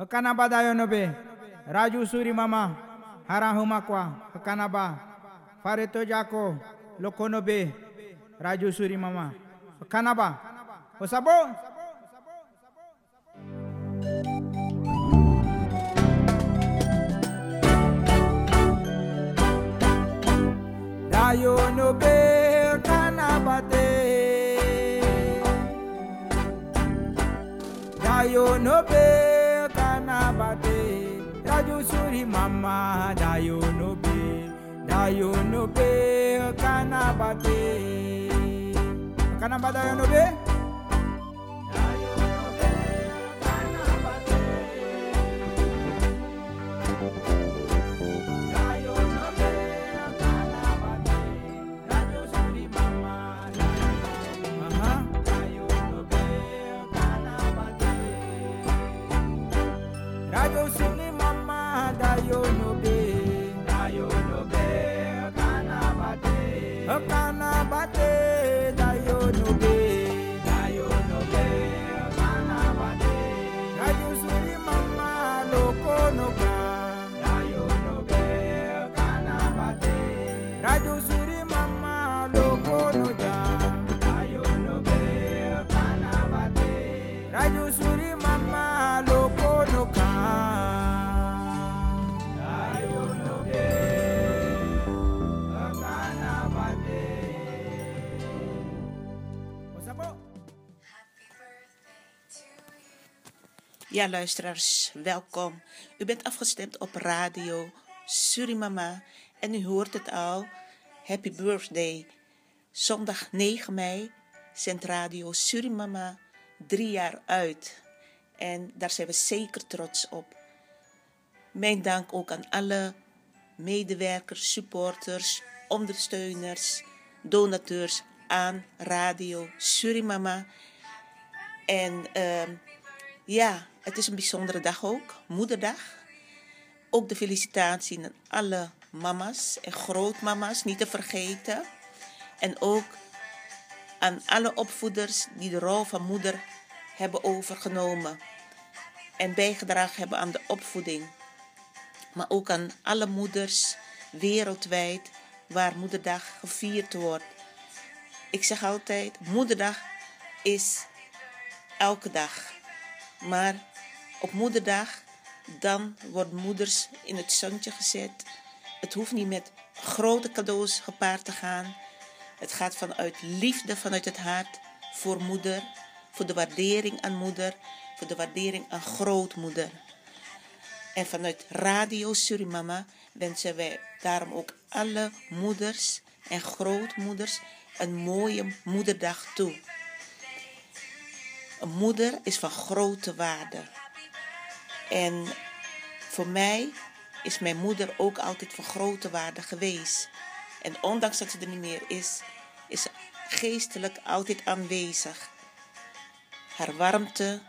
Hakanaba dayo nobe. Raju suri mama. Harahumakwa. Hakanaba. Fareto jako. Lokonobe. Raju suri mama. Hakanaba. Osabo. Nobe. Kanabate. Dayo nobe. Kanabate usuri mama dayo no be dayo no be kana bate. No be. Ja, luisteraars, welkom. U bent afgestemd op radio Surimama en u hoort het al. Happy birthday. Zondag 9 mei zendt radio Surimama drie jaar uit. En daar zijn we zeker trots op. Mijn dank ook aan alle medewerkers, supporters, ondersteuners, donateurs aan Radio Surimama. En ehm, ja, het is een bijzondere dag ook, Moederdag. Ook de felicitatie aan alle mama's en grootmama's, niet te vergeten. En ook aan alle opvoeders die de rol van moeder hebben overgenomen en bijgedragen hebben aan de opvoeding. Maar ook aan alle moeders wereldwijd waar Moederdag gevierd wordt. Ik zeg altijd, Moederdag is elke dag. Maar op Moederdag, dan worden moeders in het zonnetje gezet. Het hoeft niet met grote cadeaus gepaard te gaan. Het gaat vanuit liefde, vanuit het hart voor moeder, voor de waardering aan moeder, voor de waardering aan grootmoeder. En vanuit Radio Surimama wensen wij daarom ook alle moeders en grootmoeders een mooie moederdag toe. Een moeder is van grote waarde. En voor mij is mijn moeder ook altijd van grote waarde geweest. En ondanks dat ze er niet meer is, is ze geestelijk altijd aanwezig. Haar warmte,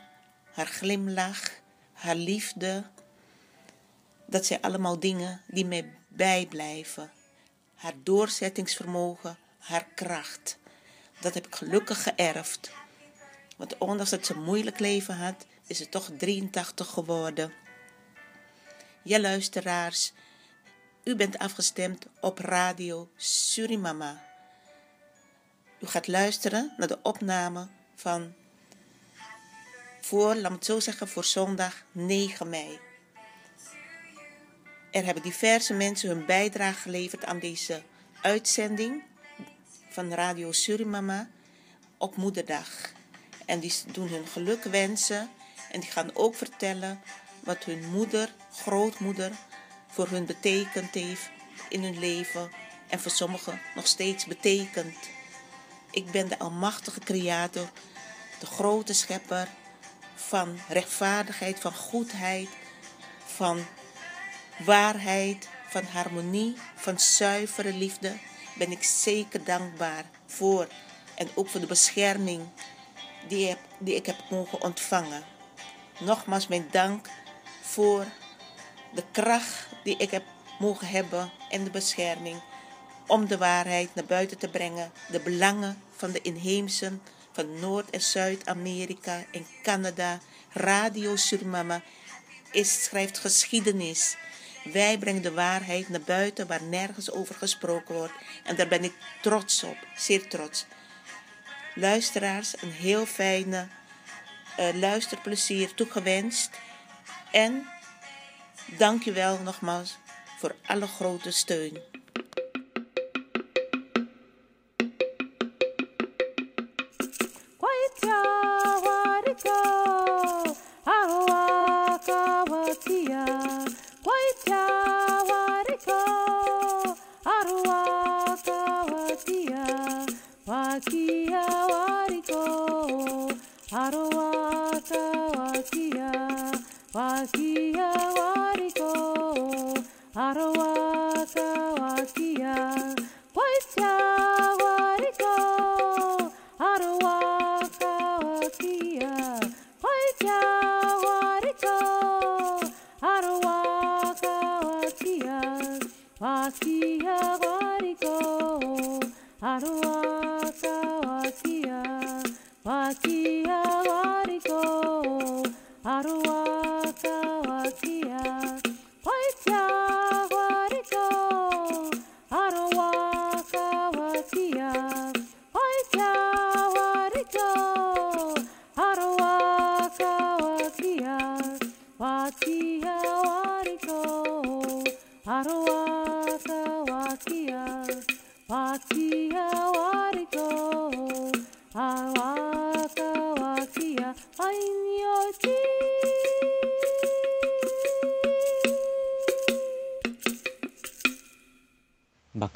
haar glimlach, haar liefde, dat zijn allemaal dingen die mij bijblijven. Haar doorzettingsvermogen, haar kracht. Dat heb ik gelukkig geërfd. Want ondanks dat ze een moeilijk leven had, is ze toch 83 geworden. Ja, luisteraars, u bent afgestemd op radio Surimama. U gaat luisteren naar de opname van voor, laat het zo zeggen, voor zondag 9 mei. Er hebben diverse mensen hun bijdrage geleverd aan deze uitzending van Radio Surimama op Moederdag. En die doen hun geluk wensen en die gaan ook vertellen wat hun moeder, grootmoeder, voor hun betekend heeft in hun leven en voor sommigen nog steeds betekent. Ik ben de almachtige creator, de grote schepper van rechtvaardigheid, van goedheid, van waarheid, van harmonie, van zuivere liefde. Ben ik zeker dankbaar voor en ook voor de bescherming die, heb, die ik heb mogen ontvangen. Nogmaals mijn dank voor de kracht die ik heb mogen hebben en de bescherming om de waarheid naar buiten te brengen, de belangen van de inheemsen van Noord- en Zuid-Amerika en Canada, Radio Surimama is, schrijft geschiedenis. Wij brengen de waarheid naar buiten waar nergens over gesproken wordt. En daar ben ik trots op, zeer trots. Luisteraars, een heel fijne uh, luisterplezier toegewenst. En dank je wel nogmaals voor alle grote steun.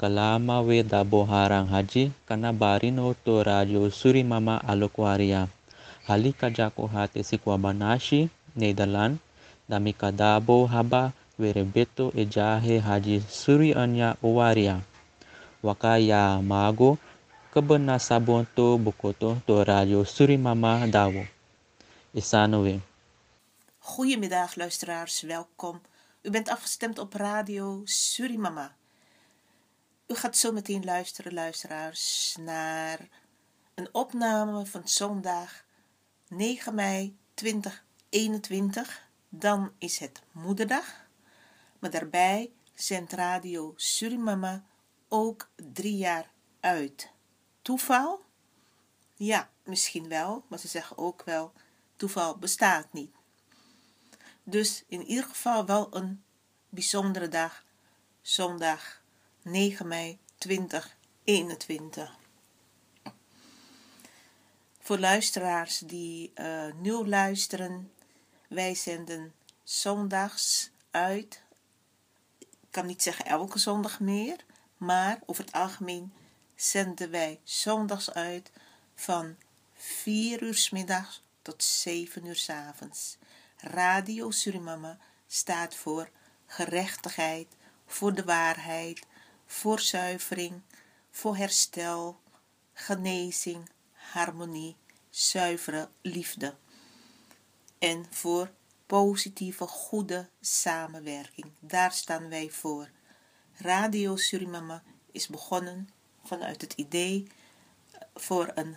Bakalama we dabo harang haji kana barino radio suri mama alokwaria. Halika jako hate sikwa banashi, Nederland, dami kadabo haba werebeto e jahe haji suri anya owaria. Wakaya mago kebena sabon to bokoto to radio mama dawo. Isano we. Goedemiddag luisteraars, welkom. U bent afgestemd op radio Surimama. U gaat zo meteen luisteren, luisteraars, naar een opname van zondag 9 mei 2021. Dan is het Moederdag. Maar daarbij zendt Radio Surimama ook drie jaar uit. Toeval? Ja, misschien wel, maar ze zeggen ook wel: toeval bestaat niet. Dus in ieder geval wel een bijzondere dag, zondag 9 mei 2021. Voor luisteraars die uh, nieuw luisteren, wij zenden zondags uit. Ik kan niet zeggen elke zondag meer, maar over het algemeen zenden wij zondags uit van 4 uur s middags tot 7 uur s avonds. Radio Surimama staat voor gerechtigheid, voor de waarheid, voor zuivering, voor herstel, genezing, harmonie, zuivere liefde. En voor positieve, goede samenwerking. Daar staan wij voor. Radio Surimama is begonnen vanuit het idee voor een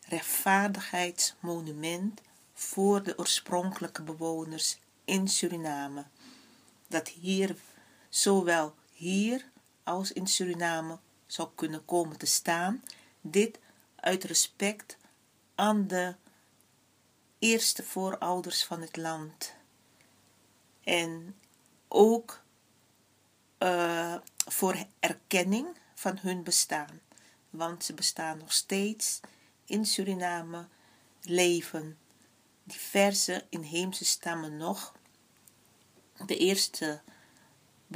rechtvaardigheidsmonument voor de oorspronkelijke bewoners in Suriname. Dat hier, zowel hier als in Suriname, zou kunnen komen te staan. Dit uit respect aan de eerste voorouders van het land. En ook uh, voor erkenning van hun bestaan. Want ze bestaan nog steeds in Suriname, leven diverse inheemse stammen nog. De eerste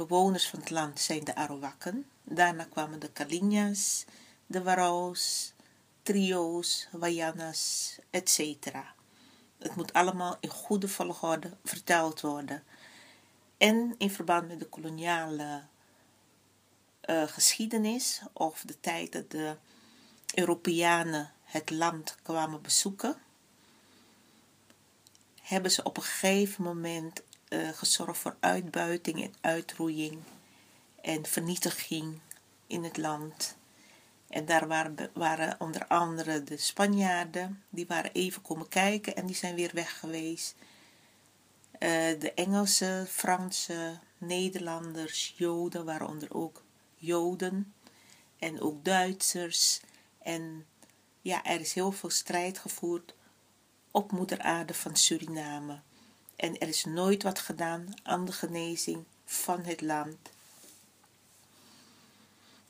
bewoners van het land zijn de Arawakken. Daarna kwamen de Kalinya's, de Warao's, Trio's, Wayanas, etc. Het moet allemaal in goede volgorde verteld worden. En in verband met de koloniale uh, geschiedenis of de tijd dat de Europeanen het land kwamen bezoeken, hebben ze op een gegeven moment uh, gezorgd voor uitbuiting en uitroeiing en vernietiging in het land. En daar waren, waren onder andere de Spanjaarden, die waren even komen kijken en die zijn weer weg geweest. Eh, de Engelse, Franse, Nederlanders, Joden, waaronder ook Joden en ook Duitsers. En ja, er is heel veel strijd gevoerd op moeder aarde van Suriname. En er is nooit wat gedaan aan de genezing van het land.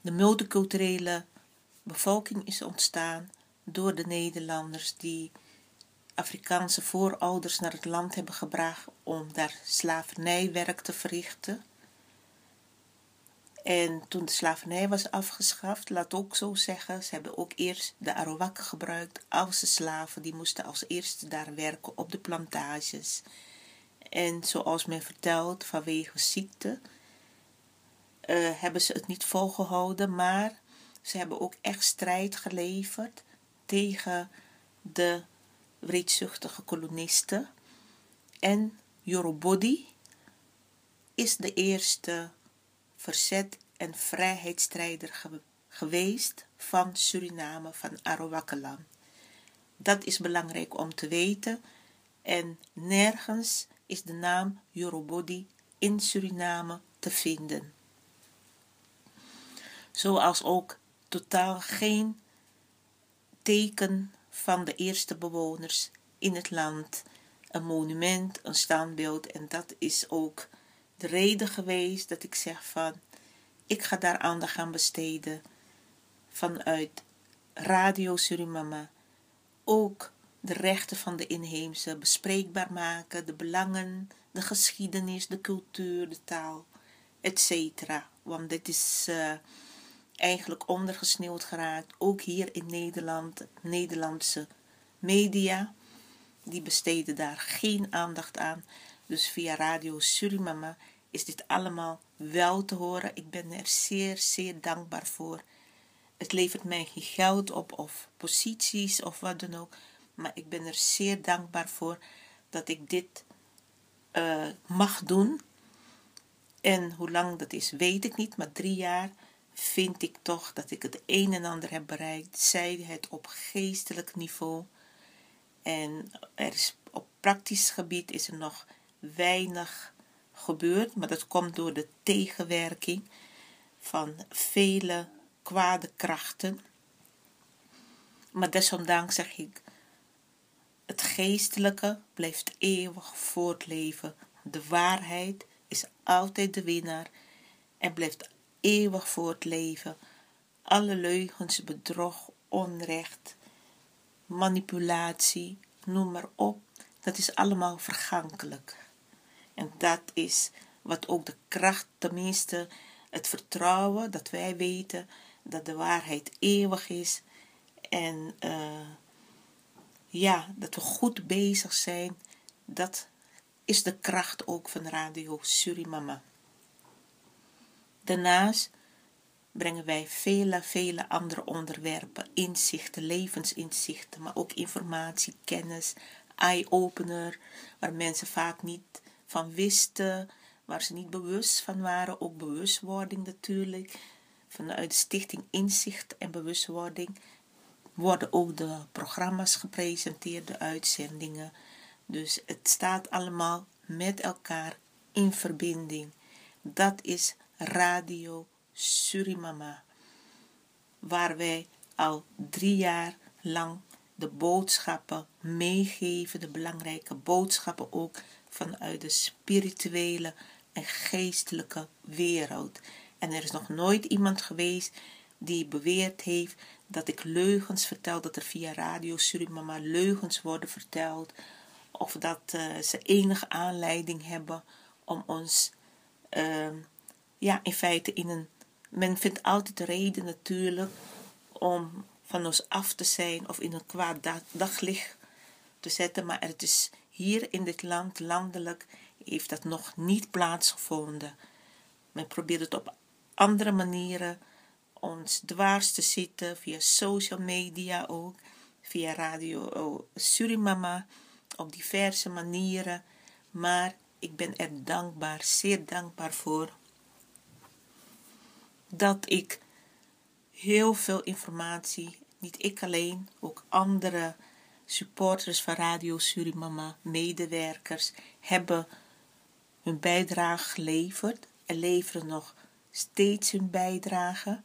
De multiculturele bevolking is ontstaan door de Nederlanders die Afrikaanse voorouders naar het land hebben gebracht om daar slavernijwerk te verrichten. En toen de slavernij was afgeschaft, laat ook zo zeggen, ze hebben ook eerst de Arawakken gebruikt als de slaven. Die moesten als eerste daar werken op de plantages. En zoals men vertelt, vanwege ziekte uh, hebben ze het niet volgehouden, maar ze hebben ook echt strijd geleverd tegen de wreedzuchtige kolonisten. En Yorobodi is de eerste verzet- en vrijheidsstrijder geweest van Suriname, van Arawakeland. Dat is belangrijk om te weten. En nergens is de naam Yorobodi in Suriname te vinden. Zoals ook totaal geen teken van de eerste bewoners in het land. Een monument, een standbeeld. En dat is ook de reden geweest dat ik zeg van, ik ga daar aandacht aan besteden. Vanuit Radio Surimama. Ook de rechten van de inheemse bespreekbaar maken, de belangen, de geschiedenis, de cultuur, de taal, etc. Want dit is uh, eigenlijk ondergesneeuwd geraakt, ook hier in Nederland, Nederlandse media, die besteden daar geen aandacht aan. Dus via Radio Surimama is dit allemaal wel te horen. Ik ben er zeer, zeer dankbaar voor. Het levert mij geen geld op of posities of wat dan ook. Maar ik ben er zeer dankbaar voor dat ik dit uh, mag doen. En hoe lang dat is, weet ik niet. Maar drie jaar vind ik toch dat ik het een en ander heb bereikt. Zij het op geestelijk niveau. En er is, op praktisch gebied is er nog weinig gebeurd. Maar dat komt door de tegenwerking van vele kwade krachten. Maar desondanks zeg ik, het geestelijke blijft eeuwig voortleven. De waarheid is altijd de winnaar en blijft eeuwig voortleven. Alle leugens, bedrog, onrecht, manipulatie, noem maar op, dat is allemaal vergankelijk. En dat is wat ook de kracht, tenminste het vertrouwen dat wij weten dat de waarheid eeuwig is. En uh, ja, dat we goed bezig zijn. Dat is de kracht ook van Radio Surimama. Daarnaast brengen wij vele, vele andere onderwerpen, inzichten, levensinzichten, maar ook informatie, kennis, eye-opener, waar mensen vaak niet van wisten, waar ze niet bewust van waren, ook bewustwording natuurlijk. Vanuit de Stichting Inzicht en Bewustwording worden ook de programma's gepresenteerd, de uitzendingen. Dus het staat allemaal met elkaar in verbinding. Dat is Radio Surimama, waar wij al drie jaar lang de boodschappen meegeven, de belangrijke boodschappen ook vanuit de spirituele en geestelijke wereld. En er is nog nooit iemand geweest die beweerd heeft dat ik leugens vertel, dat er via Radio Surimama leugens worden verteld, of dat uh, ze enige aanleiding hebben om ons, uh, ja, in feite in een, men vindt altijd reden natuurlijk om van ons af te zijn of in een kwaad daglicht te zetten, maar het is hier in dit land, landelijk, heeft dat nog niet plaatsgevonden. Men probeert het op andere manieren ons dwars te zitten, via social media ook, via radio Surimama, op diverse manieren. Maar ik ben er dankbaar, zeer dankbaar voor, dat ik heel veel informatie, niet ik alleen, ook andere supporters van Radio Surimama, medewerkers, hebben hun bijdrage geleverd en leveren nog steeds hun bijdrage.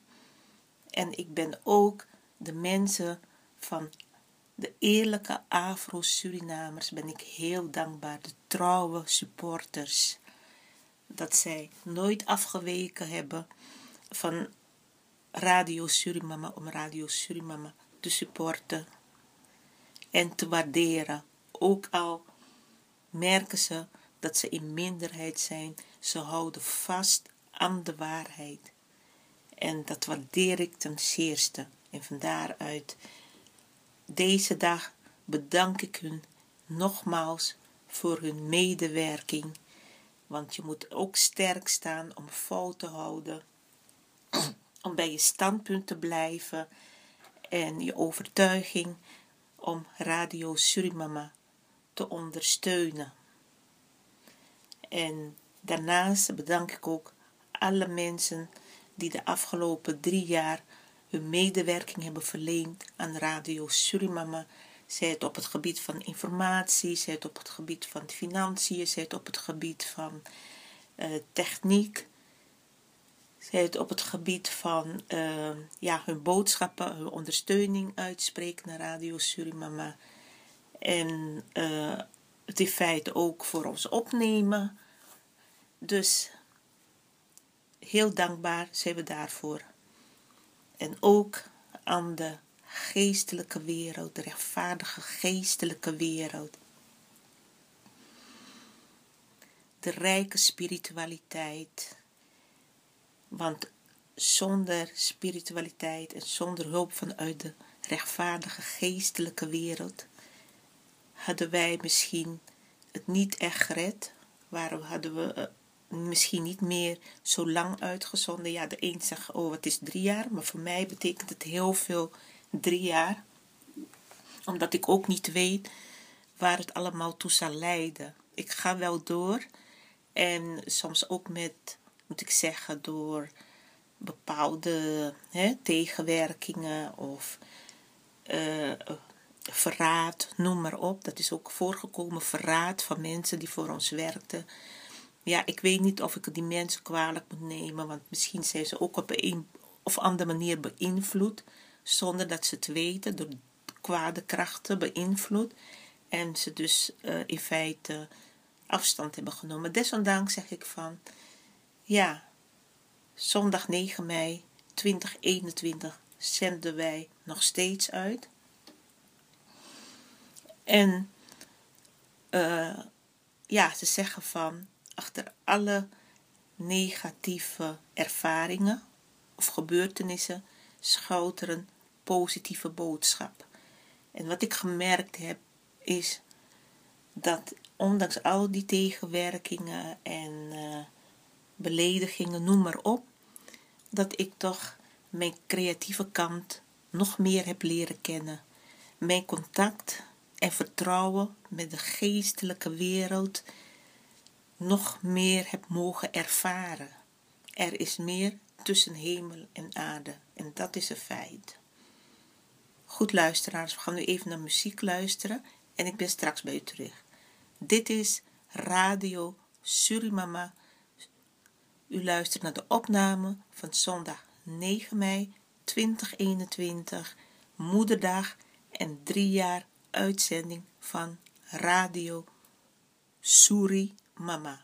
En ik ben ook de mensen van de eerlijke Afro-Surinamers ben ik heel dankbaar, de trouwe supporters, dat zij nooit afgeweken hebben van Radio Surimama om Radio Surimama te supporten en te waarderen. Ook al merken ze dat ze in minderheid zijn, ze houden vast aan de waarheid. En dat waardeer ik ten zeerste. En van daaruit deze dag bedank ik hun nogmaals voor hun medewerking. Want je moet ook sterk staan om vol te houden, om bij je standpunt te blijven en je overtuiging om Radio Surimama te ondersteunen. En daarnaast bedank ik ook alle mensen die de afgelopen drie jaar hun medewerking hebben verleend aan Radio Surimama. Zij het op het gebied van informatie, zij het op het gebied van financiën, zij het op het gebied van uh, techniek. Zij het op het gebied van uh, ja, hun boodschappen, hun ondersteuning uitspreken naar Radio Surimama. En uh, het in feite ook voor ons opnemen. Dus heel dankbaar zijn we daarvoor. En ook aan de geestelijke wereld, de rechtvaardige geestelijke wereld. De rijke spiritualiteit. Want zonder spiritualiteit en zonder hulp vanuit de rechtvaardige geestelijke wereld hadden wij misschien het niet echt gered. Waarom hadden we eh, misschien niet meer zo lang uitgezonden. Ja, de een zegt, oh, het is drie jaar. Maar voor mij betekent het heel veel drie jaar. Omdat ik ook niet weet waar het allemaal toe zal leiden. Ik ga wel door. En soms ook met, moet ik zeggen, door bepaalde hè, tegenwerkingen of uh, verraad, noem maar op. Dat is ook voorgekomen, verraad van mensen die voor ons werkten ja, ik weet niet of ik die mensen kwalijk moet nemen, want misschien zijn ze ook op een of andere manier beïnvloed, zonder dat ze het weten, door kwade krachten beïnvloed. En ze dus uh, in feite afstand hebben genomen. Desondanks zeg ik van, ja, zondag 9 mei 2021 zenden wij nog steeds uit. En uh, ja, ze zeggen van, achter alle negatieve ervaringen of gebeurtenissen schuilt er een positieve boodschap. En wat ik gemerkt heb is dat ondanks al die tegenwerkingen en uh, beledigingen, noem maar op, dat ik toch mijn creatieve kant nog meer heb leren kennen. Mijn contact en vertrouwen met de geestelijke wereld nog meer heb mogen ervaren. Er is meer tussen hemel en aarde en dat is een feit. Goed luisteraars, we gaan nu even naar muziek luisteren en ik ben straks bij u terug. Dit is Radio Surimama. U luistert naar de opname van zondag 9 mei 2021, Moederdag en drie jaar uitzending van Radio Suri Mama.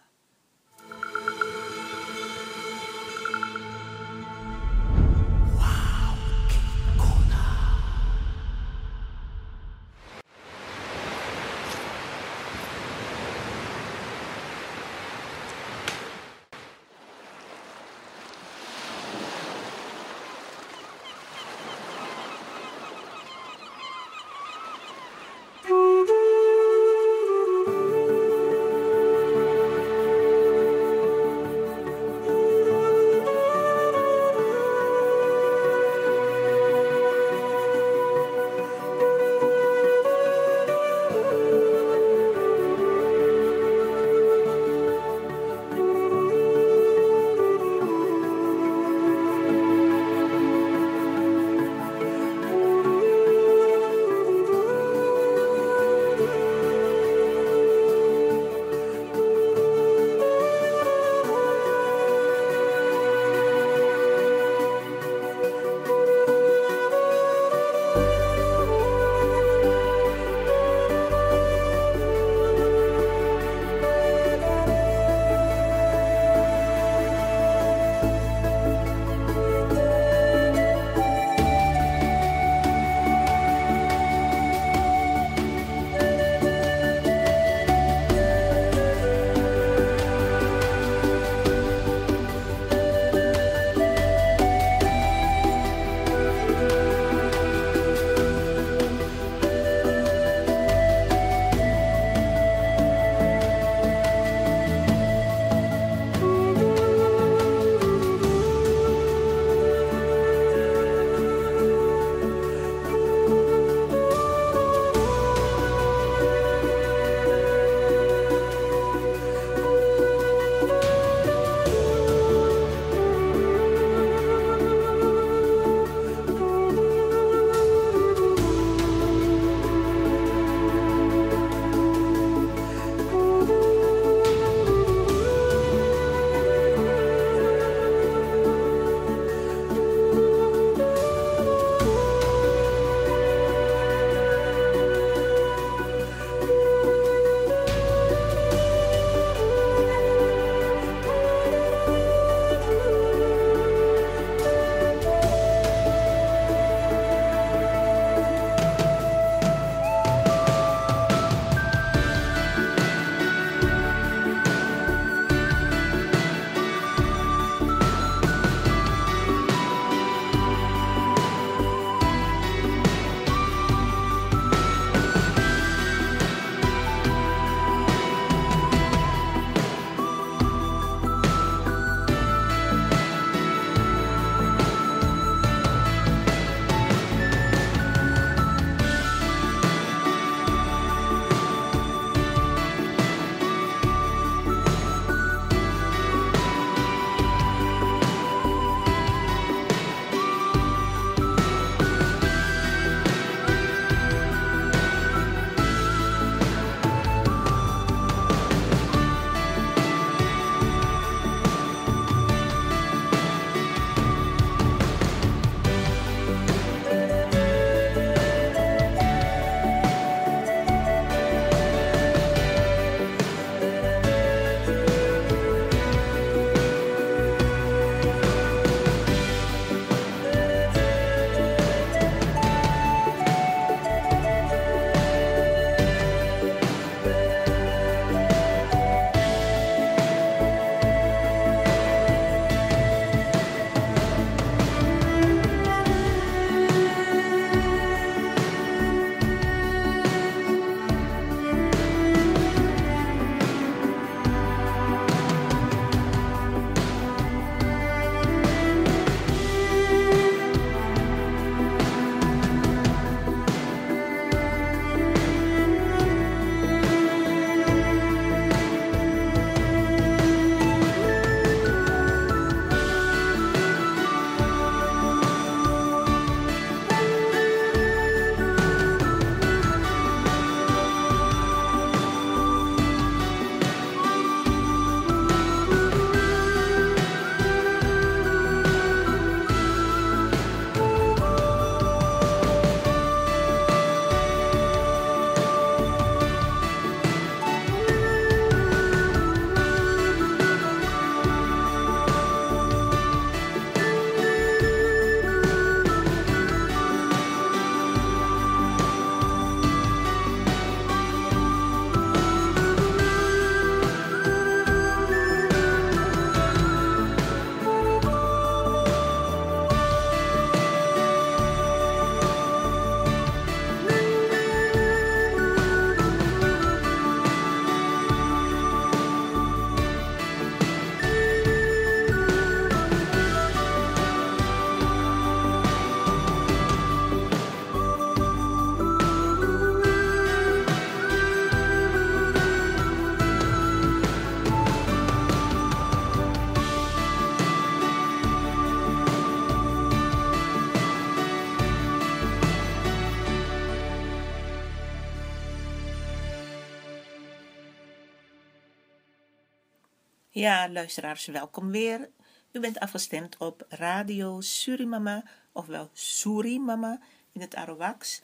Ja, luisteraars, welkom weer. U bent afgestemd op Radio Surimama, ofwel Surimama in het Arawaks.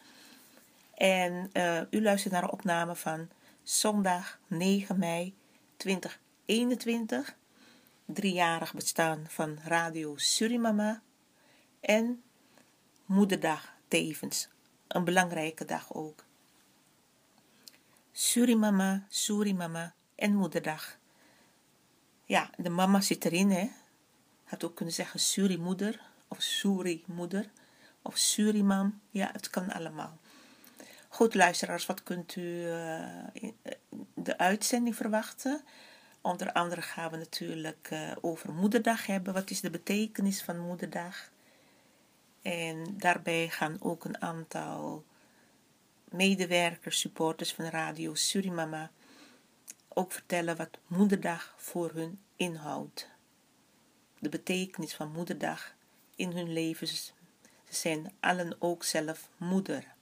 En uh, u luistert naar een opname van zondag 9 mei 2021. Driejarig bestaan van Radio Surimama. En Moederdag tevens. Een belangrijke dag ook. Surimama, Surimama en Moederdag. Ja, de mama zit erin, hè. Had ook kunnen zeggen Surimoeder of Suri-moeder of Surimam. Ja, het kan allemaal. Goed, luisteraars, wat kunt u uh, de uitzending verwachten? Onder andere gaan we natuurlijk uh, over Moederdag hebben. Wat is de betekenis van Moederdag? En daarbij gaan ook een aantal medewerkers, supporters van Radio Surimama ook vertellen wat Moederdag voor hun inhoudt. De betekenis van Moederdag in hun levens. Ze zijn allen ook zelf moeder.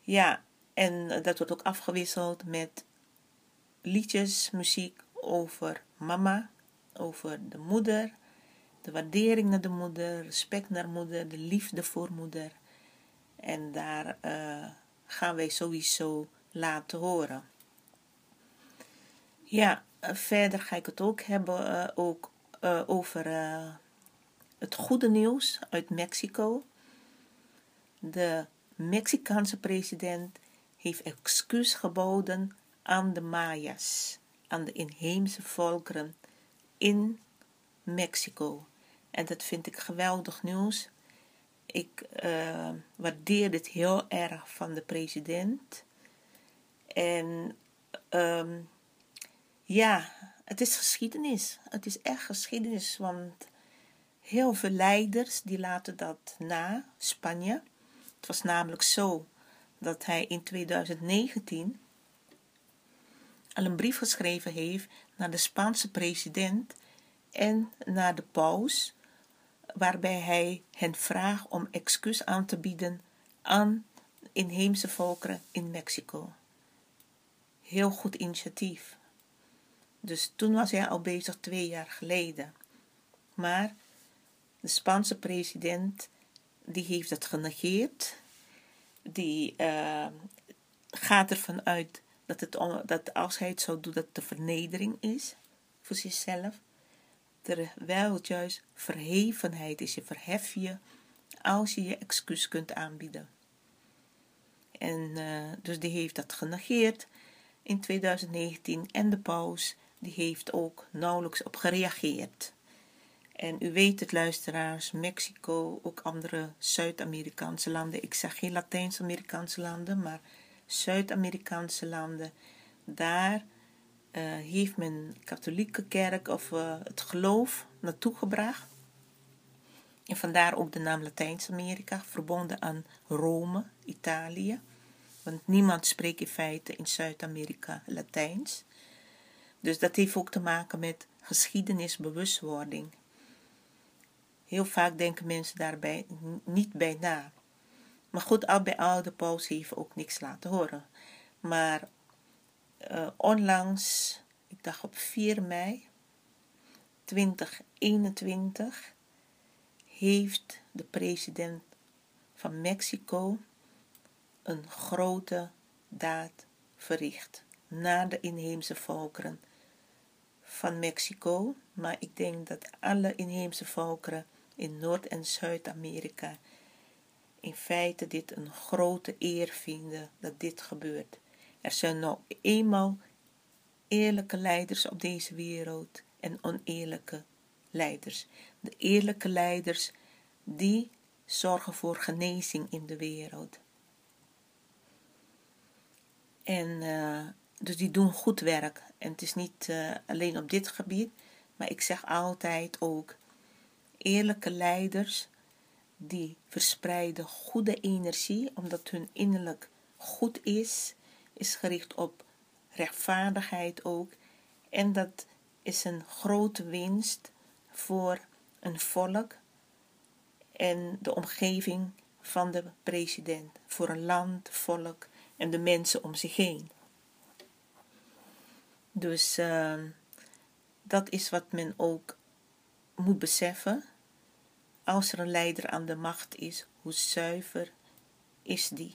Ja, en dat wordt ook afgewisseld met liedjes, muziek over mama, over de moeder, de waardering naar de moeder, respect naar moeder, de liefde voor moeder. En daar uh, gaan wij sowieso laten horen. Ja, verder ga ik het ook hebben uh, ook, uh, over het goede nieuws uit Mexico. De Mexicaanse president heeft excuus geboden aan de Mayas, aan de inheemse volkeren in Mexico. En dat vind ik geweldig nieuws. Ik waardeer dit heel erg van de president. En um, ja, het is geschiedenis. Het is echt geschiedenis, want heel veel leiders die laten dat na, Spanje. Het was namelijk zo dat hij in 2019 al een brief geschreven heeft naar de Spaanse president en naar de paus, waarbij hij hen vraagt om excuus aan te bieden aan inheemse volkeren in Mexico. Heel goed initiatief. Dus toen was hij al bezig twee jaar geleden. Maar de Spaanse president die heeft het genegeerd. Die uh, gaat ervan uit dat, het, dat als hij het zou doen, dat de vernedering is voor zichzelf. Terwijl het juist verhevenheid is. Je verhef je als je je excuus kunt aanbieden. En uh, dus die heeft dat genegeerd in 2019. En de paus die heeft ook nauwelijks op gereageerd. En u weet het, luisteraars, Mexico, ook andere Zuid-Amerikaanse landen. Ik zeg geen Latijns-Amerikaanse landen, maar Zuid-Amerikaanse landen. Daar uh, heeft men katholieke kerk of uh, het geloof naartoe gebracht. En vandaar ook de naam Latijns-Amerika, verbonden aan Rome, Italië. Want niemand spreekt in feite in Zuid-Amerika Latijns. Dus dat heeft ook te maken met geschiedenisbewustwording. Heel vaak denken mensen daarbij niet bij na. Maar goed, al bij al, de paus heeft ook niks laten horen. Maar uh, onlangs, ik dacht op 4 mei 2021, heeft de president van Mexico een grote daad verricht naar de inheemse volkeren van Mexico, maar ik denk dat alle inheemse volkeren in Noord- en Zuid-Amerika in feite dit een grote eer vinden dat dit gebeurt. Er zijn nou eenmaal eerlijke leiders op deze wereld en oneerlijke leiders. De eerlijke leiders die zorgen voor genezing in de wereld. En uh, dus die doen goed werk. En het is niet uh, alleen op dit gebied, maar ik zeg altijd ook eerlijke leiders die verspreiden goede energie, omdat hun innerlijk goed is, is gericht op rechtvaardigheid ook. En dat is een grote winst voor een volk en de omgeving van de president, voor een land, volk en de mensen om zich heen. Dus uh, dat is wat men ook moet beseffen. Als er een leider aan de macht is, hoe zuiver is die?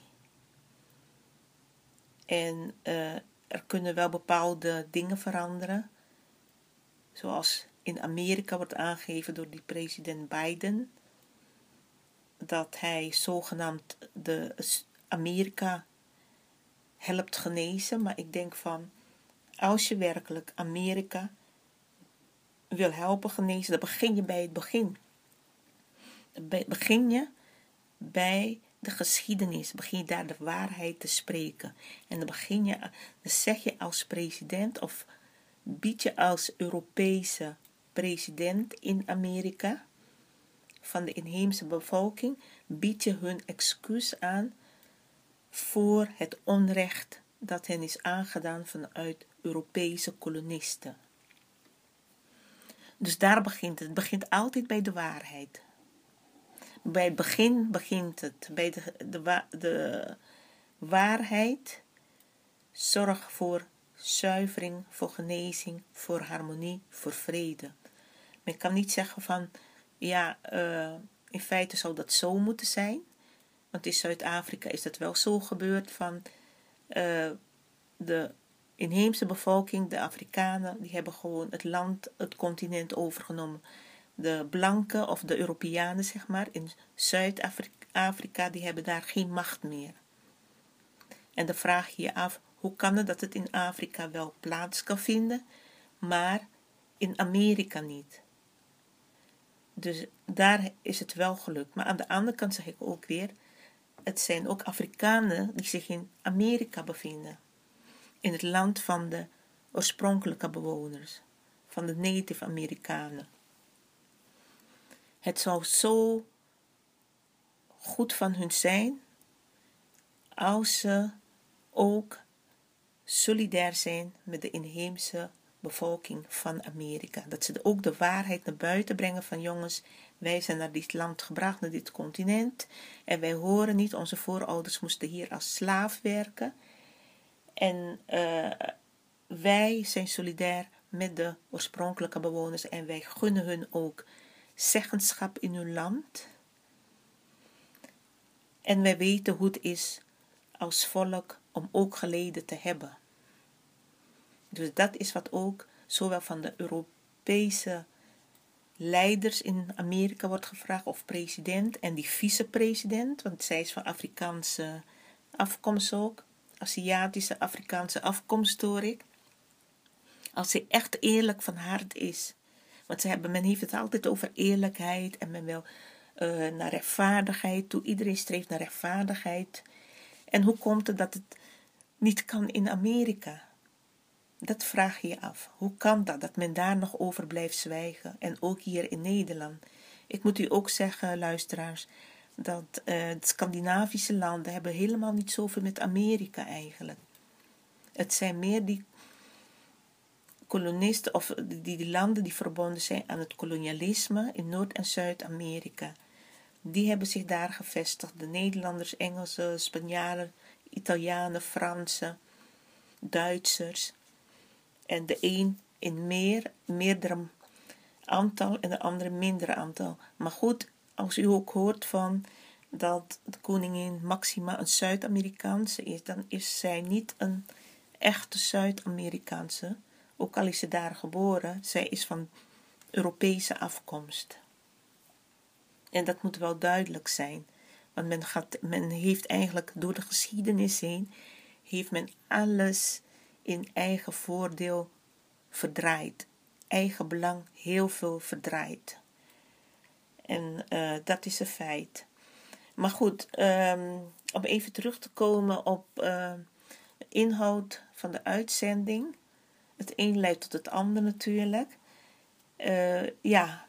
En uh, er kunnen wel bepaalde dingen veranderen. Zoals in Amerika wordt aangegeven door die president Biden. Dat hij zogenaamd de Amerika helpt genezen. Maar ik denk van, als je werkelijk Amerika wil helpen genezen, dan begin je bij het begin. Begin je bij de geschiedenis, begin je daar de waarheid te spreken. En dan begin je, dan zeg je als president of bied je als Europese president in Amerika van de inheemse bevolking, bied je hun excuus aan voor het onrecht dat hen is aangedaan vanuit Europese kolonisten. Dus daar begint het. Het begint altijd bij de waarheid. Bij het begin begint het. Bij de, de, waarheid. Zorg voor zuivering, voor genezing, voor harmonie, voor vrede. Men kan niet zeggen van, ja, uh, in feite zou dat zo moeten zijn. Want in Zuid-Afrika is dat wel zo gebeurd van uh, de inheemse bevolking, de Afrikanen, die hebben gewoon het land, het continent overgenomen. De blanken of de Europeanen, zeg maar, in Zuid-Afrika, die hebben daar geen macht meer. En dan vraag je je af, hoe kan het dat het in Afrika wel plaats kan vinden, maar in Amerika niet? Dus daar is het wel gelukt. Maar aan de andere kant zeg ik ook weer, het zijn ook Afrikanen die zich in Amerika bevinden in het land van de oorspronkelijke bewoners, van de Native Amerikanen. Het zou zo goed van hun zijn als ze ook solidair zijn met de inheemse bevolking van Amerika. Dat ze ook de waarheid naar buiten brengen van jongens, wij zijn naar dit land gebracht, naar dit continent. En wij horen niet, onze voorouders moesten hier als slaaf werken. En uh, wij zijn solidair met de oorspronkelijke bewoners en wij gunnen hun ook zeggenschap in hun land. En wij weten hoe het is als volk om ook geleden te hebben. Dus dat is wat ook zowel van de Europese leiders in Amerika wordt gevraagd, of president en die vicepresident, want zij is van Afrikaanse afkomst ook. Aziatische, Afrikaanse afkomst hoor ik. Als ze echt eerlijk van hart is. Want ze hebben, men heeft het altijd over eerlijkheid en men wil uh, naar rechtvaardigheid toe. Iedereen streeft naar rechtvaardigheid. En hoe komt het dat het niet kan in Amerika? Dat vraag je je af. Hoe kan dat, dat men daar nog over blijft zwijgen? En ook hier in Nederland. Ik moet u ook zeggen, luisteraars, dat de Scandinavische landen hebben helemaal niet zoveel met Amerika eigenlijk. Het zijn meer die kolonisten of die, die landen die verbonden zijn aan het kolonialisme in Noord- en Zuid-Amerika. Die hebben zich daar gevestigd. De Nederlanders, Engelsen, Spanjaarden, Italianen, Fransen, Duitsers. En de een in meer, meerdere aantal en de andere minder aantal. Maar goed, als u ook hoort van dat de koningin Maxima een Zuid-Amerikaanse is, dan is zij niet een echte Zuid-Amerikaanse. Ook al is ze daar geboren, zij is van Europese afkomst. En dat moet wel duidelijk zijn. Want men, gaat, men heeft eigenlijk door de geschiedenis heen, heeft men alles in eigen voordeel verdraaid. Eigen belang heel veel verdraaid. En uh, dat is een feit. Maar goed, um, om even terug te komen op de inhoud van de uitzending. Het een leidt tot het ander natuurlijk. Uh, ja,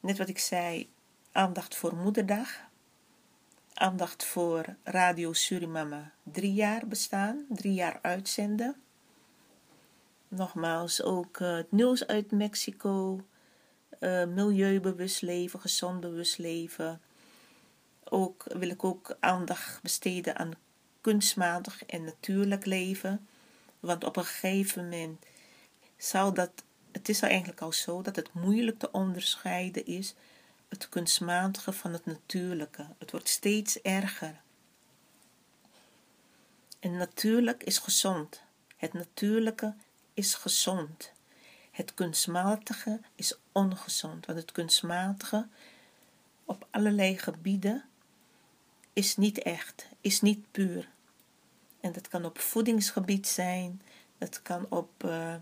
net wat ik zei, aandacht voor Moederdag. Aandacht voor Radio Surimama drie jaar bestaan, drie jaar uitzenden. Nogmaals, ook het nieuws uit Mexico, uh, milieubewust leven, gezond bewust leven. Ook wil ik ook aandacht besteden aan kunstmatig en natuurlijk leven. Want op een gegeven moment zal dat het is eigenlijk al zo dat het moeilijk te onderscheiden is het kunstmatige van het natuurlijke. Het wordt steeds erger. En natuurlijk is gezond. Het natuurlijke is gezond. Het kunstmatige is ongezond, want het kunstmatige op allerlei gebieden is niet echt, is niet puur. En dat kan op voedingsgebied zijn, dat kan op uh,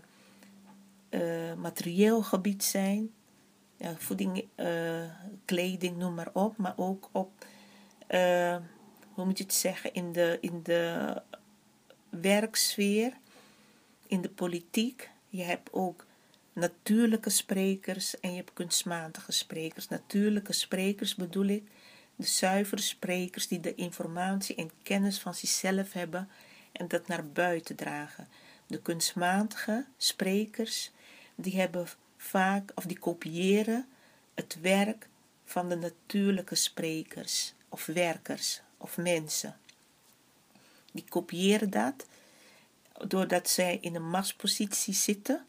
uh, materieel gebied zijn, ja, voeding, uh, kleding, noem maar op, maar ook op, hoe moet je het zeggen, in de, in de werksfeer, in de politiek. Je hebt ook natuurlijke sprekers en je hebt kunstmatige sprekers. Natuurlijke sprekers bedoel ik de zuivere sprekers die de informatie en kennis van zichzelf hebben en dat naar buiten dragen. De kunstmatige sprekers die hebben vaak of die kopiëren het werk van de natuurlijke sprekers of werkers of mensen. Die kopiëren dat doordat zij in een machtspositie zitten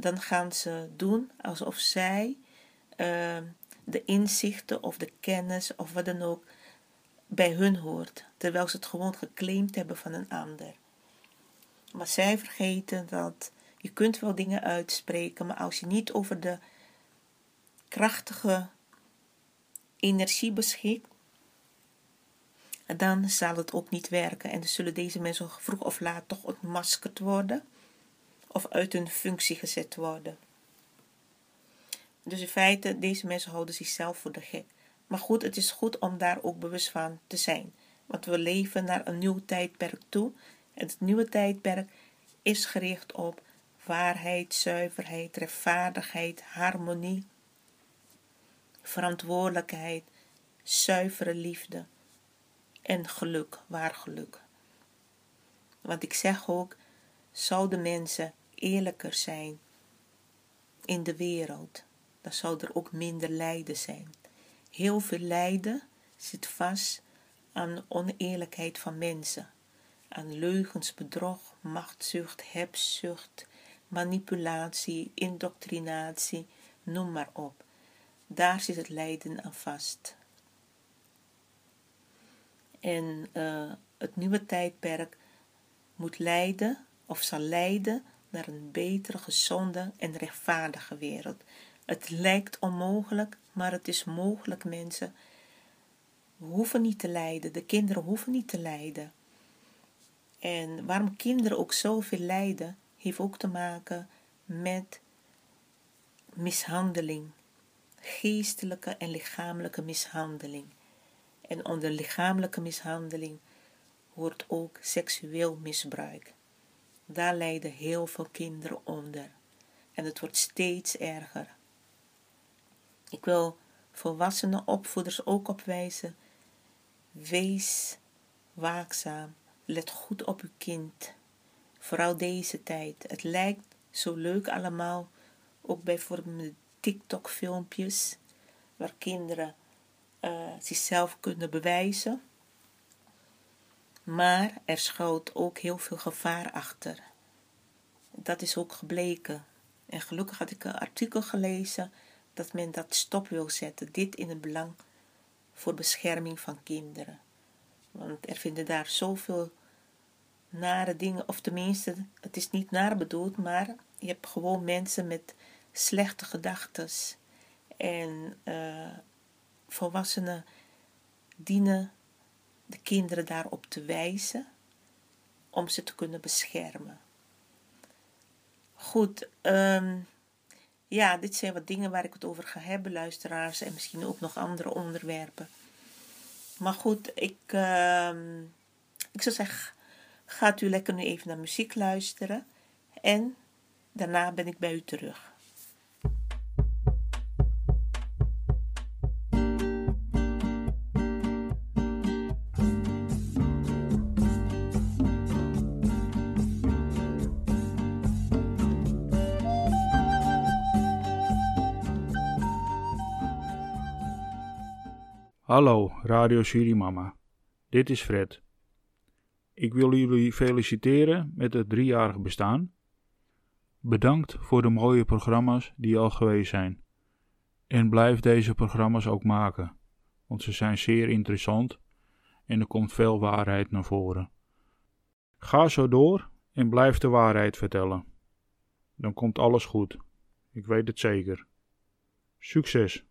dan gaan ze doen alsof zij uh, de inzichten of de kennis of wat dan ook bij hun hoort, terwijl ze het gewoon geclaimd hebben van een ander. Maar zij vergeten dat je kunt wel dingen uitspreken, maar als je niet over de krachtige energie beschikt, dan zal het ook niet werken. En dan zullen deze mensen vroeg of laat toch ontmaskerd worden of uit hun functie gezet worden. Dus in feite, deze mensen houden zichzelf voor de gek. Maar goed, het is goed om daar ook bewust van te zijn. Want we leven naar een nieuw tijdperk toe. En het nieuwe tijdperk is gericht op waarheid, zuiverheid, rechtvaardigheid, harmonie, verantwoordelijkheid, zuivere liefde en geluk, waar geluk. Want ik zeg ook, zouden mensen eerlijker zijn in de wereld, dan zou er ook minder lijden zijn. Heel veel lijden zit vast aan oneerlijkheid van mensen, aan leugens, bedrog, machtzucht, hebzucht, manipulatie, indoctrinatie, noem maar op. Daar zit het lijden aan vast. En uh, het nieuwe tijdperk moet leiden of zal leiden naar een betere, gezonde en rechtvaardige wereld. Het lijkt onmogelijk, maar het is mogelijk, mensen. Hoeven niet te lijden, de kinderen hoeven niet te lijden. En waarom kinderen ook zoveel lijden, heeft ook te maken met mishandeling, geestelijke en lichamelijke mishandeling. En onder lichamelijke mishandeling hoort ook seksueel misbruik. Daar lijden heel veel kinderen onder. En het wordt steeds erger. Ik wil volwassenen opvoeders ook opwijzen. Wees waakzaam. Let goed op uw kind. Vooral deze tijd. Het lijkt zo leuk allemaal. Ook bijvoorbeeld TikTok-filmpjes. Waar kinderen uh, zichzelf kunnen bewijzen. Maar er schuilt ook heel veel gevaar achter. Dat is ook gebleken. En gelukkig had ik een artikel gelezen dat men dat stop wil zetten. Dit in het belang voor bescherming van kinderen. Want er vinden daar zoveel nare dingen, of tenminste, het is niet naar bedoeld, maar je hebt gewoon mensen met slechte gedachten. En uh, volwassenen dienen de kinderen daarop te wijzen om ze te kunnen beschermen. Goed, um, ja, dit zijn wat dingen waar ik het over ga hebben, luisteraars, en misschien ook nog andere onderwerpen. Maar goed, ik, uh, ik zou zeggen, gaat u lekker nu even naar muziek luisteren en daarna ben ik bij u terug. Hallo, Radio Surimama. Dit is Fred. Ik wil jullie feliciteren met het driejarige bestaan. Bedankt voor de mooie programma's die al geweest zijn. En blijf deze programma's ook maken, want ze zijn zeer interessant en er komt veel waarheid naar voren. Ga zo door en blijf de waarheid vertellen. Dan komt alles goed. Ik weet het zeker. Succes!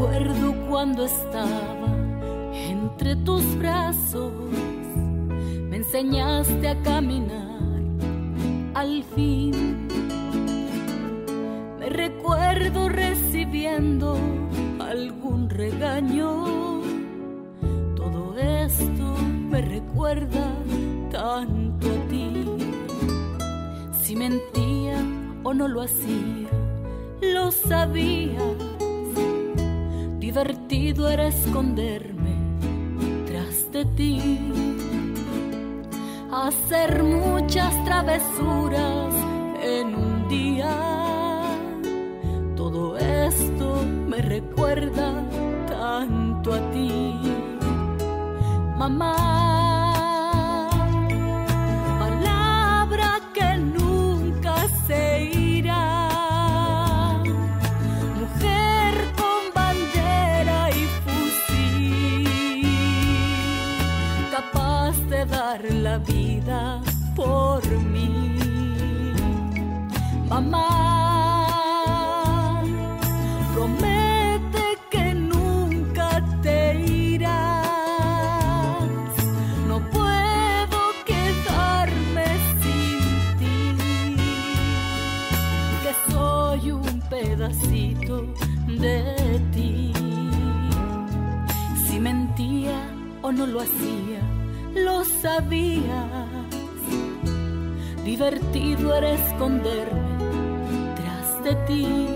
Recuerdo cuando estaba entre tus brazos, me enseñaste a caminar hacer muchas travesuras en un día. Todo esto me recuerda tanto a ti, mamá. La vida por mí. Mamá, promete que nunca te irás. No puedo quedarme sin ti, que soy un pedacito de ti. Si mentía o no lo hacía, sabías. Divertido era esconderme tras de ti,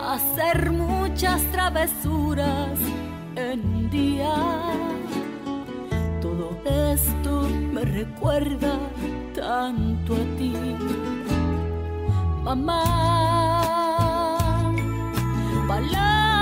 hacer muchas travesuras en día. Todo esto me recuerda tanto a ti, mamá. Palabra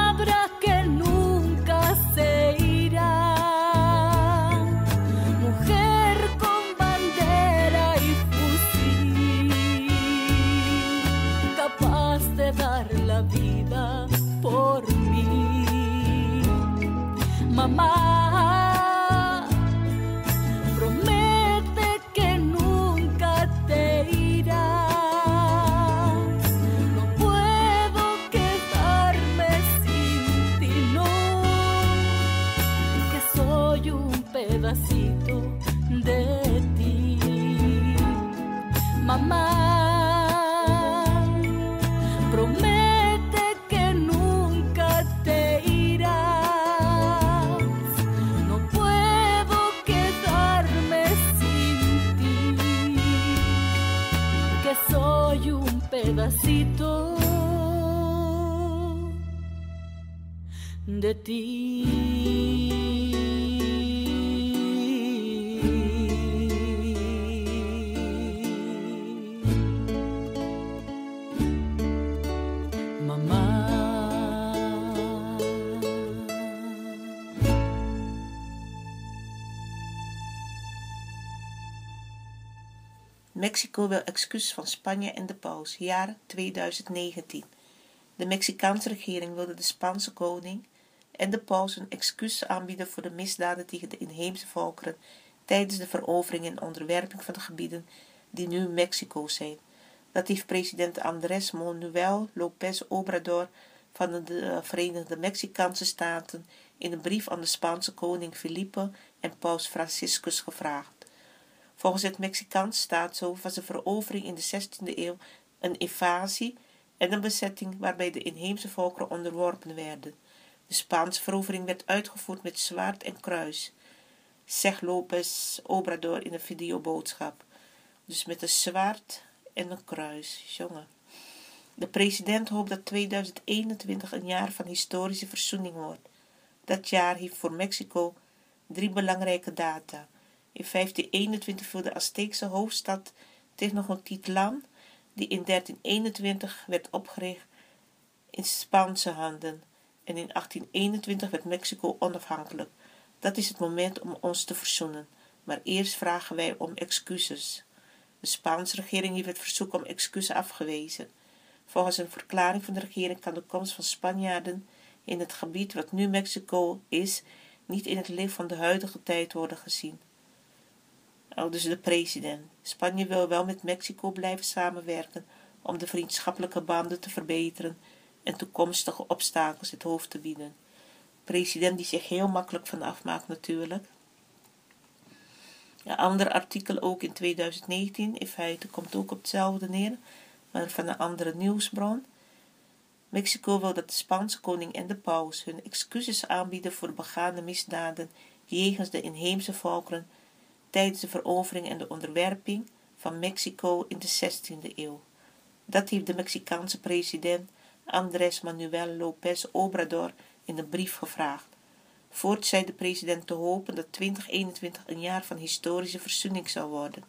Mexico wil excuus van Spanje en de paus, jaar 2019. De Mexicaanse regering wilde de Spaanse koning en de paus een excuus aanbieden voor de misdaden tegen de inheemse volkeren tijdens de verovering en onderwerping van de gebieden die nu Mexico zijn. Dat heeft president Andrés Manuel López Obrador van de eh, Verenigde Mexicaanse Staten in een brief aan de Spaanse koning Felipe en paus Franciscus gevraagd. Volgens het Mexicaanse staatshoofd was de verovering in de 16e eeuw een invasie en een bezetting waarbij de inheemse volkeren onderworpen werden. De Spaanse verovering werd uitgevoerd met zwaard en kruis, zegt López Obrador in een videoboodschap. Dus met een zwaard en een kruis, jongen. De president hoopt dat 2021 een jaar van historische verzoening wordt. Dat jaar heeft voor Mexico drie belangrijke data. In 1521 viel de Azteekse hoofdstad Tenochtitlan, die in 1321 werd opgericht, in Spaanse handen. En in 1821 werd Mexico onafhankelijk. Dat is het moment om ons te verzoenen. Maar eerst vragen wij om excuses. De Spaanse regering heeft het verzoek om excuses afgewezen. Volgens een verklaring van de regering kan de komst van Spanjaarden in het gebied wat nu Mexico is, niet in het licht van de huidige tijd worden gezien. Aldus de president. Spanje wil wel met Mexico blijven samenwerken om de vriendschappelijke banden te verbeteren en toekomstige obstakels het hoofd te bieden. President die zich heel makkelijk van afmaakt natuurlijk. Een ander artikel ook in 2019, in feite komt ook op hetzelfde neer, maar van een andere nieuwsbron. Mexico wil dat de Spaanse koning en de paus hun excuses aanbieden voor begane misdaden jegens de inheemse volkeren tijdens de verovering en de onderwerping van Mexico in de 16e eeuw. Dat heeft de Mexicaanse president Andrés Manuel López Obrador in een brief gevraagd. Voorts zei de president te hopen dat 2021 een jaar van historische verzoening zou worden.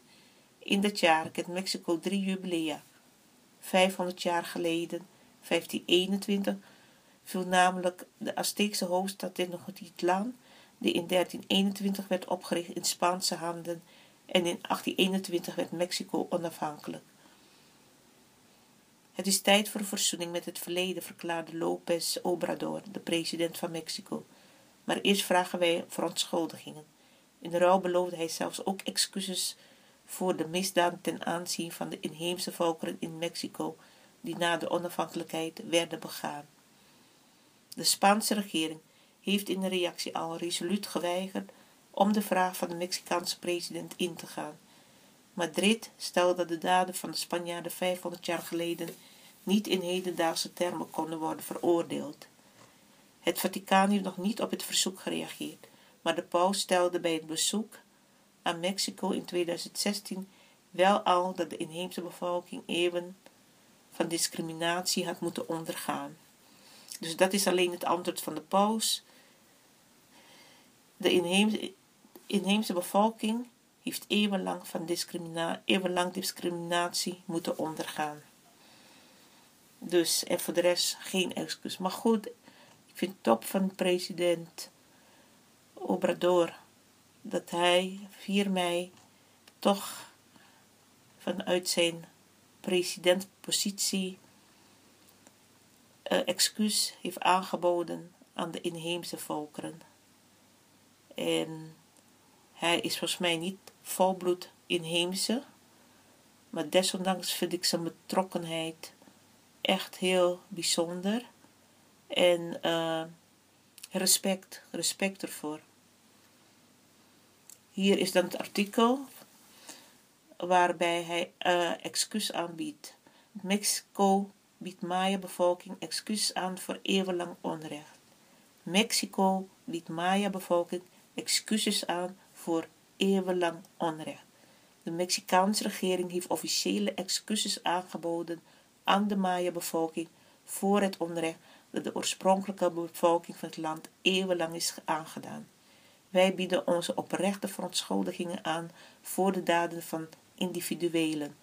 In dat jaar kent Mexico drie jubilea. 500 jaar geleden, 1521, viel namelijk de Azteekse hoofdstad Tenochtitlan, die in 1321 werd opgericht in Spaanse handen en in 1821 werd Mexico onafhankelijk. Het is tijd voor verzoening met het verleden, verklaarde López Obrador, de president van Mexico. Maar eerst vragen wij verontschuldigingen. In ruil beloofde hij zelfs ook excuses voor de misdaden ten aanzien van de inheemse volkeren in Mexico die na de onafhankelijkheid werden begaan. De Spaanse regering heeft in de reactie al resoluut geweigerd om de vraag van de Mexicaanse president in te gaan. Madrid stelde dat de daden van de Spanjaarden 500 jaar geleden niet in hedendaagse termen konden worden veroordeeld. Het Vaticaan heeft nog niet op het verzoek gereageerd, maar de paus stelde bij het bezoek aan Mexico in 2016 wel al dat de inheemse bevolking eeuwen van discriminatie had moeten ondergaan. Dus dat is alleen het antwoord van de paus. De inheemse, inheemse bevolking heeft eeuwenlang, van eeuwenlang discriminatie moeten ondergaan. Dus, en voor de rest geen excuus. Maar goed, ik vind top van president Obrador dat hij 4 mei toch vanuit zijn presidentpositie uh, excuus heeft aangeboden aan de inheemse volkeren. En hij is volgens mij niet volbloed inheemse, maar desondanks vind ik zijn betrokkenheid echt heel bijzonder. En uh, respect, respect ervoor. Hier is dan het artikel waarbij hij uh, excuus aanbiedt. Mexico biedt Maya-bevolking excuus aan voor eeuwenlang onrecht. Mexico biedt Maya-bevolking excuses aan voor eeuwenlang onrecht. De Mexicaanse regering heeft officiële excuses aangeboden aan de Maya-bevolking voor het onrecht dat de oorspronkelijke bevolking van het land eeuwenlang is aangedaan. Wij bieden onze oprechte verontschuldigingen aan voor de daden van individuelen,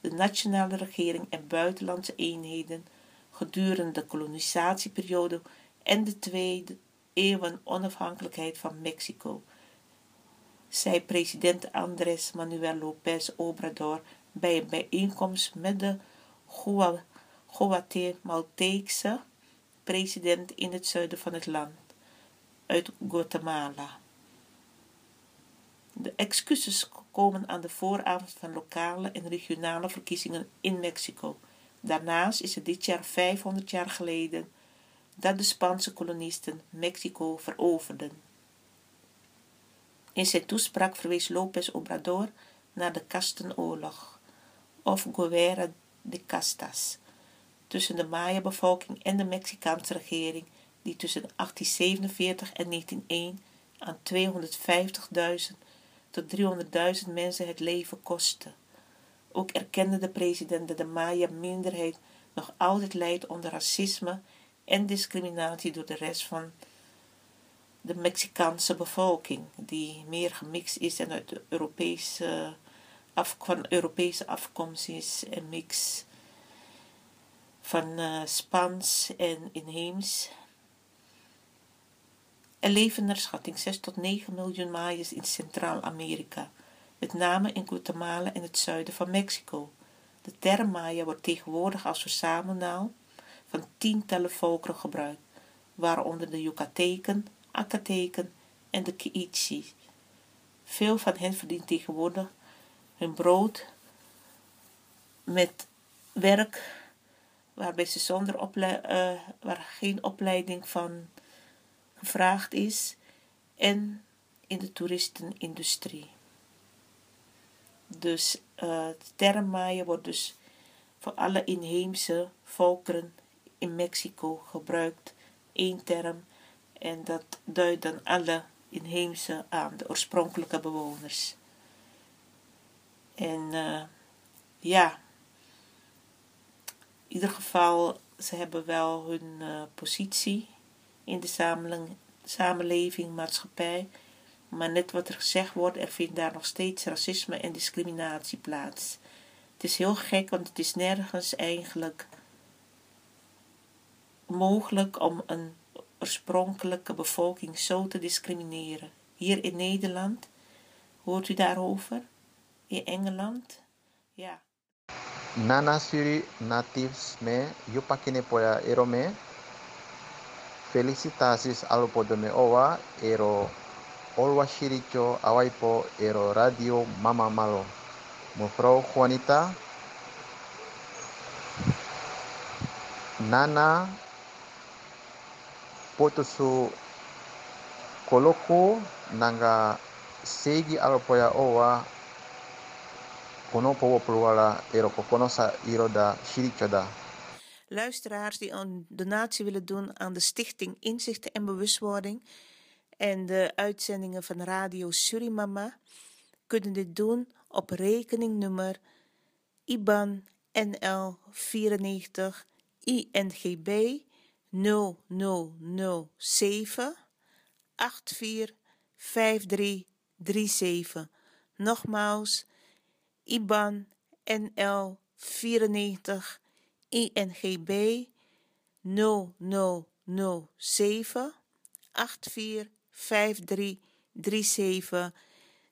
de nationale regering en buitenlandse eenheden gedurende de kolonisatieperiode en de tweede eeuwen onafhankelijkheid van Mexico, zei president Andrés Manuel López Obrador bij een bijeenkomst met de Guatemalteekse president in het zuiden van het land, uit Guatemala. De excuses komen aan de vooravond van lokale en regionale verkiezingen in Mexico. Daarnaast is het dit jaar 500 jaar geleden dat de Spaanse kolonisten Mexico veroverden. In zijn toespraak verwees López Obrador naar de kastenoorlog, of Guerra de Castas, tussen de Maya-bevolking en de Mexicaanse regering, die tussen 1847 en 1901 aan 250.000 tot 300.000 mensen het leven kostte. Ook erkende de president dat de Maya-minderheid nog altijd lijdt onder racisme en discriminatie door de rest van de Mexicaanse bevolking, die meer gemixt is en uit Europese, af, van Europese afkomst is en mix van uh, Spaans en inheems. Er leven naar schatting 6 tot 9 miljoen Mayas in Centraal-Amerika, met name in Guatemala en het zuiden van Mexico. De term Maya wordt tegenwoordig als verzamelnaam van tientallen volkeren gebruikt, waaronder de Yucateken, Acateken en de Kiichi. Veel van hen verdienen tegenwoordig hun brood met werk waarbij ze zonder opleiding, uh, waar geen opleiding van gevraagd is en in de toeristenindustrie. Dus uh, de wordt dus voor alle inheemse volkeren in Mexico gebruikt. één term en dat duidt dan alle inheemse aan, de oorspronkelijke bewoners. En uh, ja, in ieder geval, ze hebben wel hun uh, positie in de samenleving, samenleving, maatschappij. Maar net wat er gezegd wordt, er vindt daar nog steeds racisme en discriminatie plaats. Het is heel gek, want het is nergens eigenlijk mogelijk om een oorspronkelijke bevolking zo te discrimineren. Hier in Nederland, hoort u daarover? In Engeland? Ja. Nana Suri natives me, yupakine poya erome, felicitaties al podome owa ero Olwa Shiricho Awaipo Ero Radio Mama Malo. Mevrouw Juanita. Nana Nanga Segi Alopoya Owa Kono Powo Pluwala Ero Kokonosa Iro da Shiricho da. Luisteraars die een donatie willen doen aan de Stichting Inzichten en Bewustwording en de uitzendingen van Radio Surimama kunnen dit doen op rekeningnummer IBAN NL 94 INGB 0007 845337. Nogmaals, IBAN NL 94 INGB 0007 845337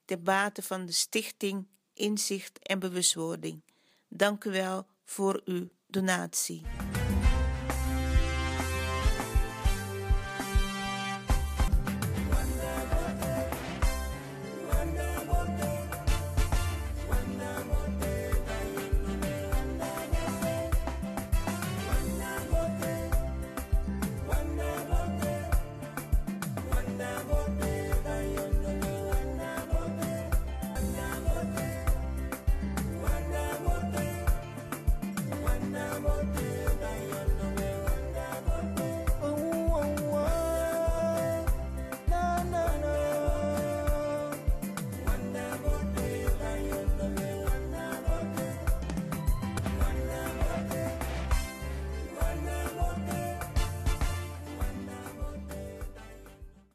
ter bate van de Stichting Inzicht en Bewustwording. Dank u wel voor uw donatie.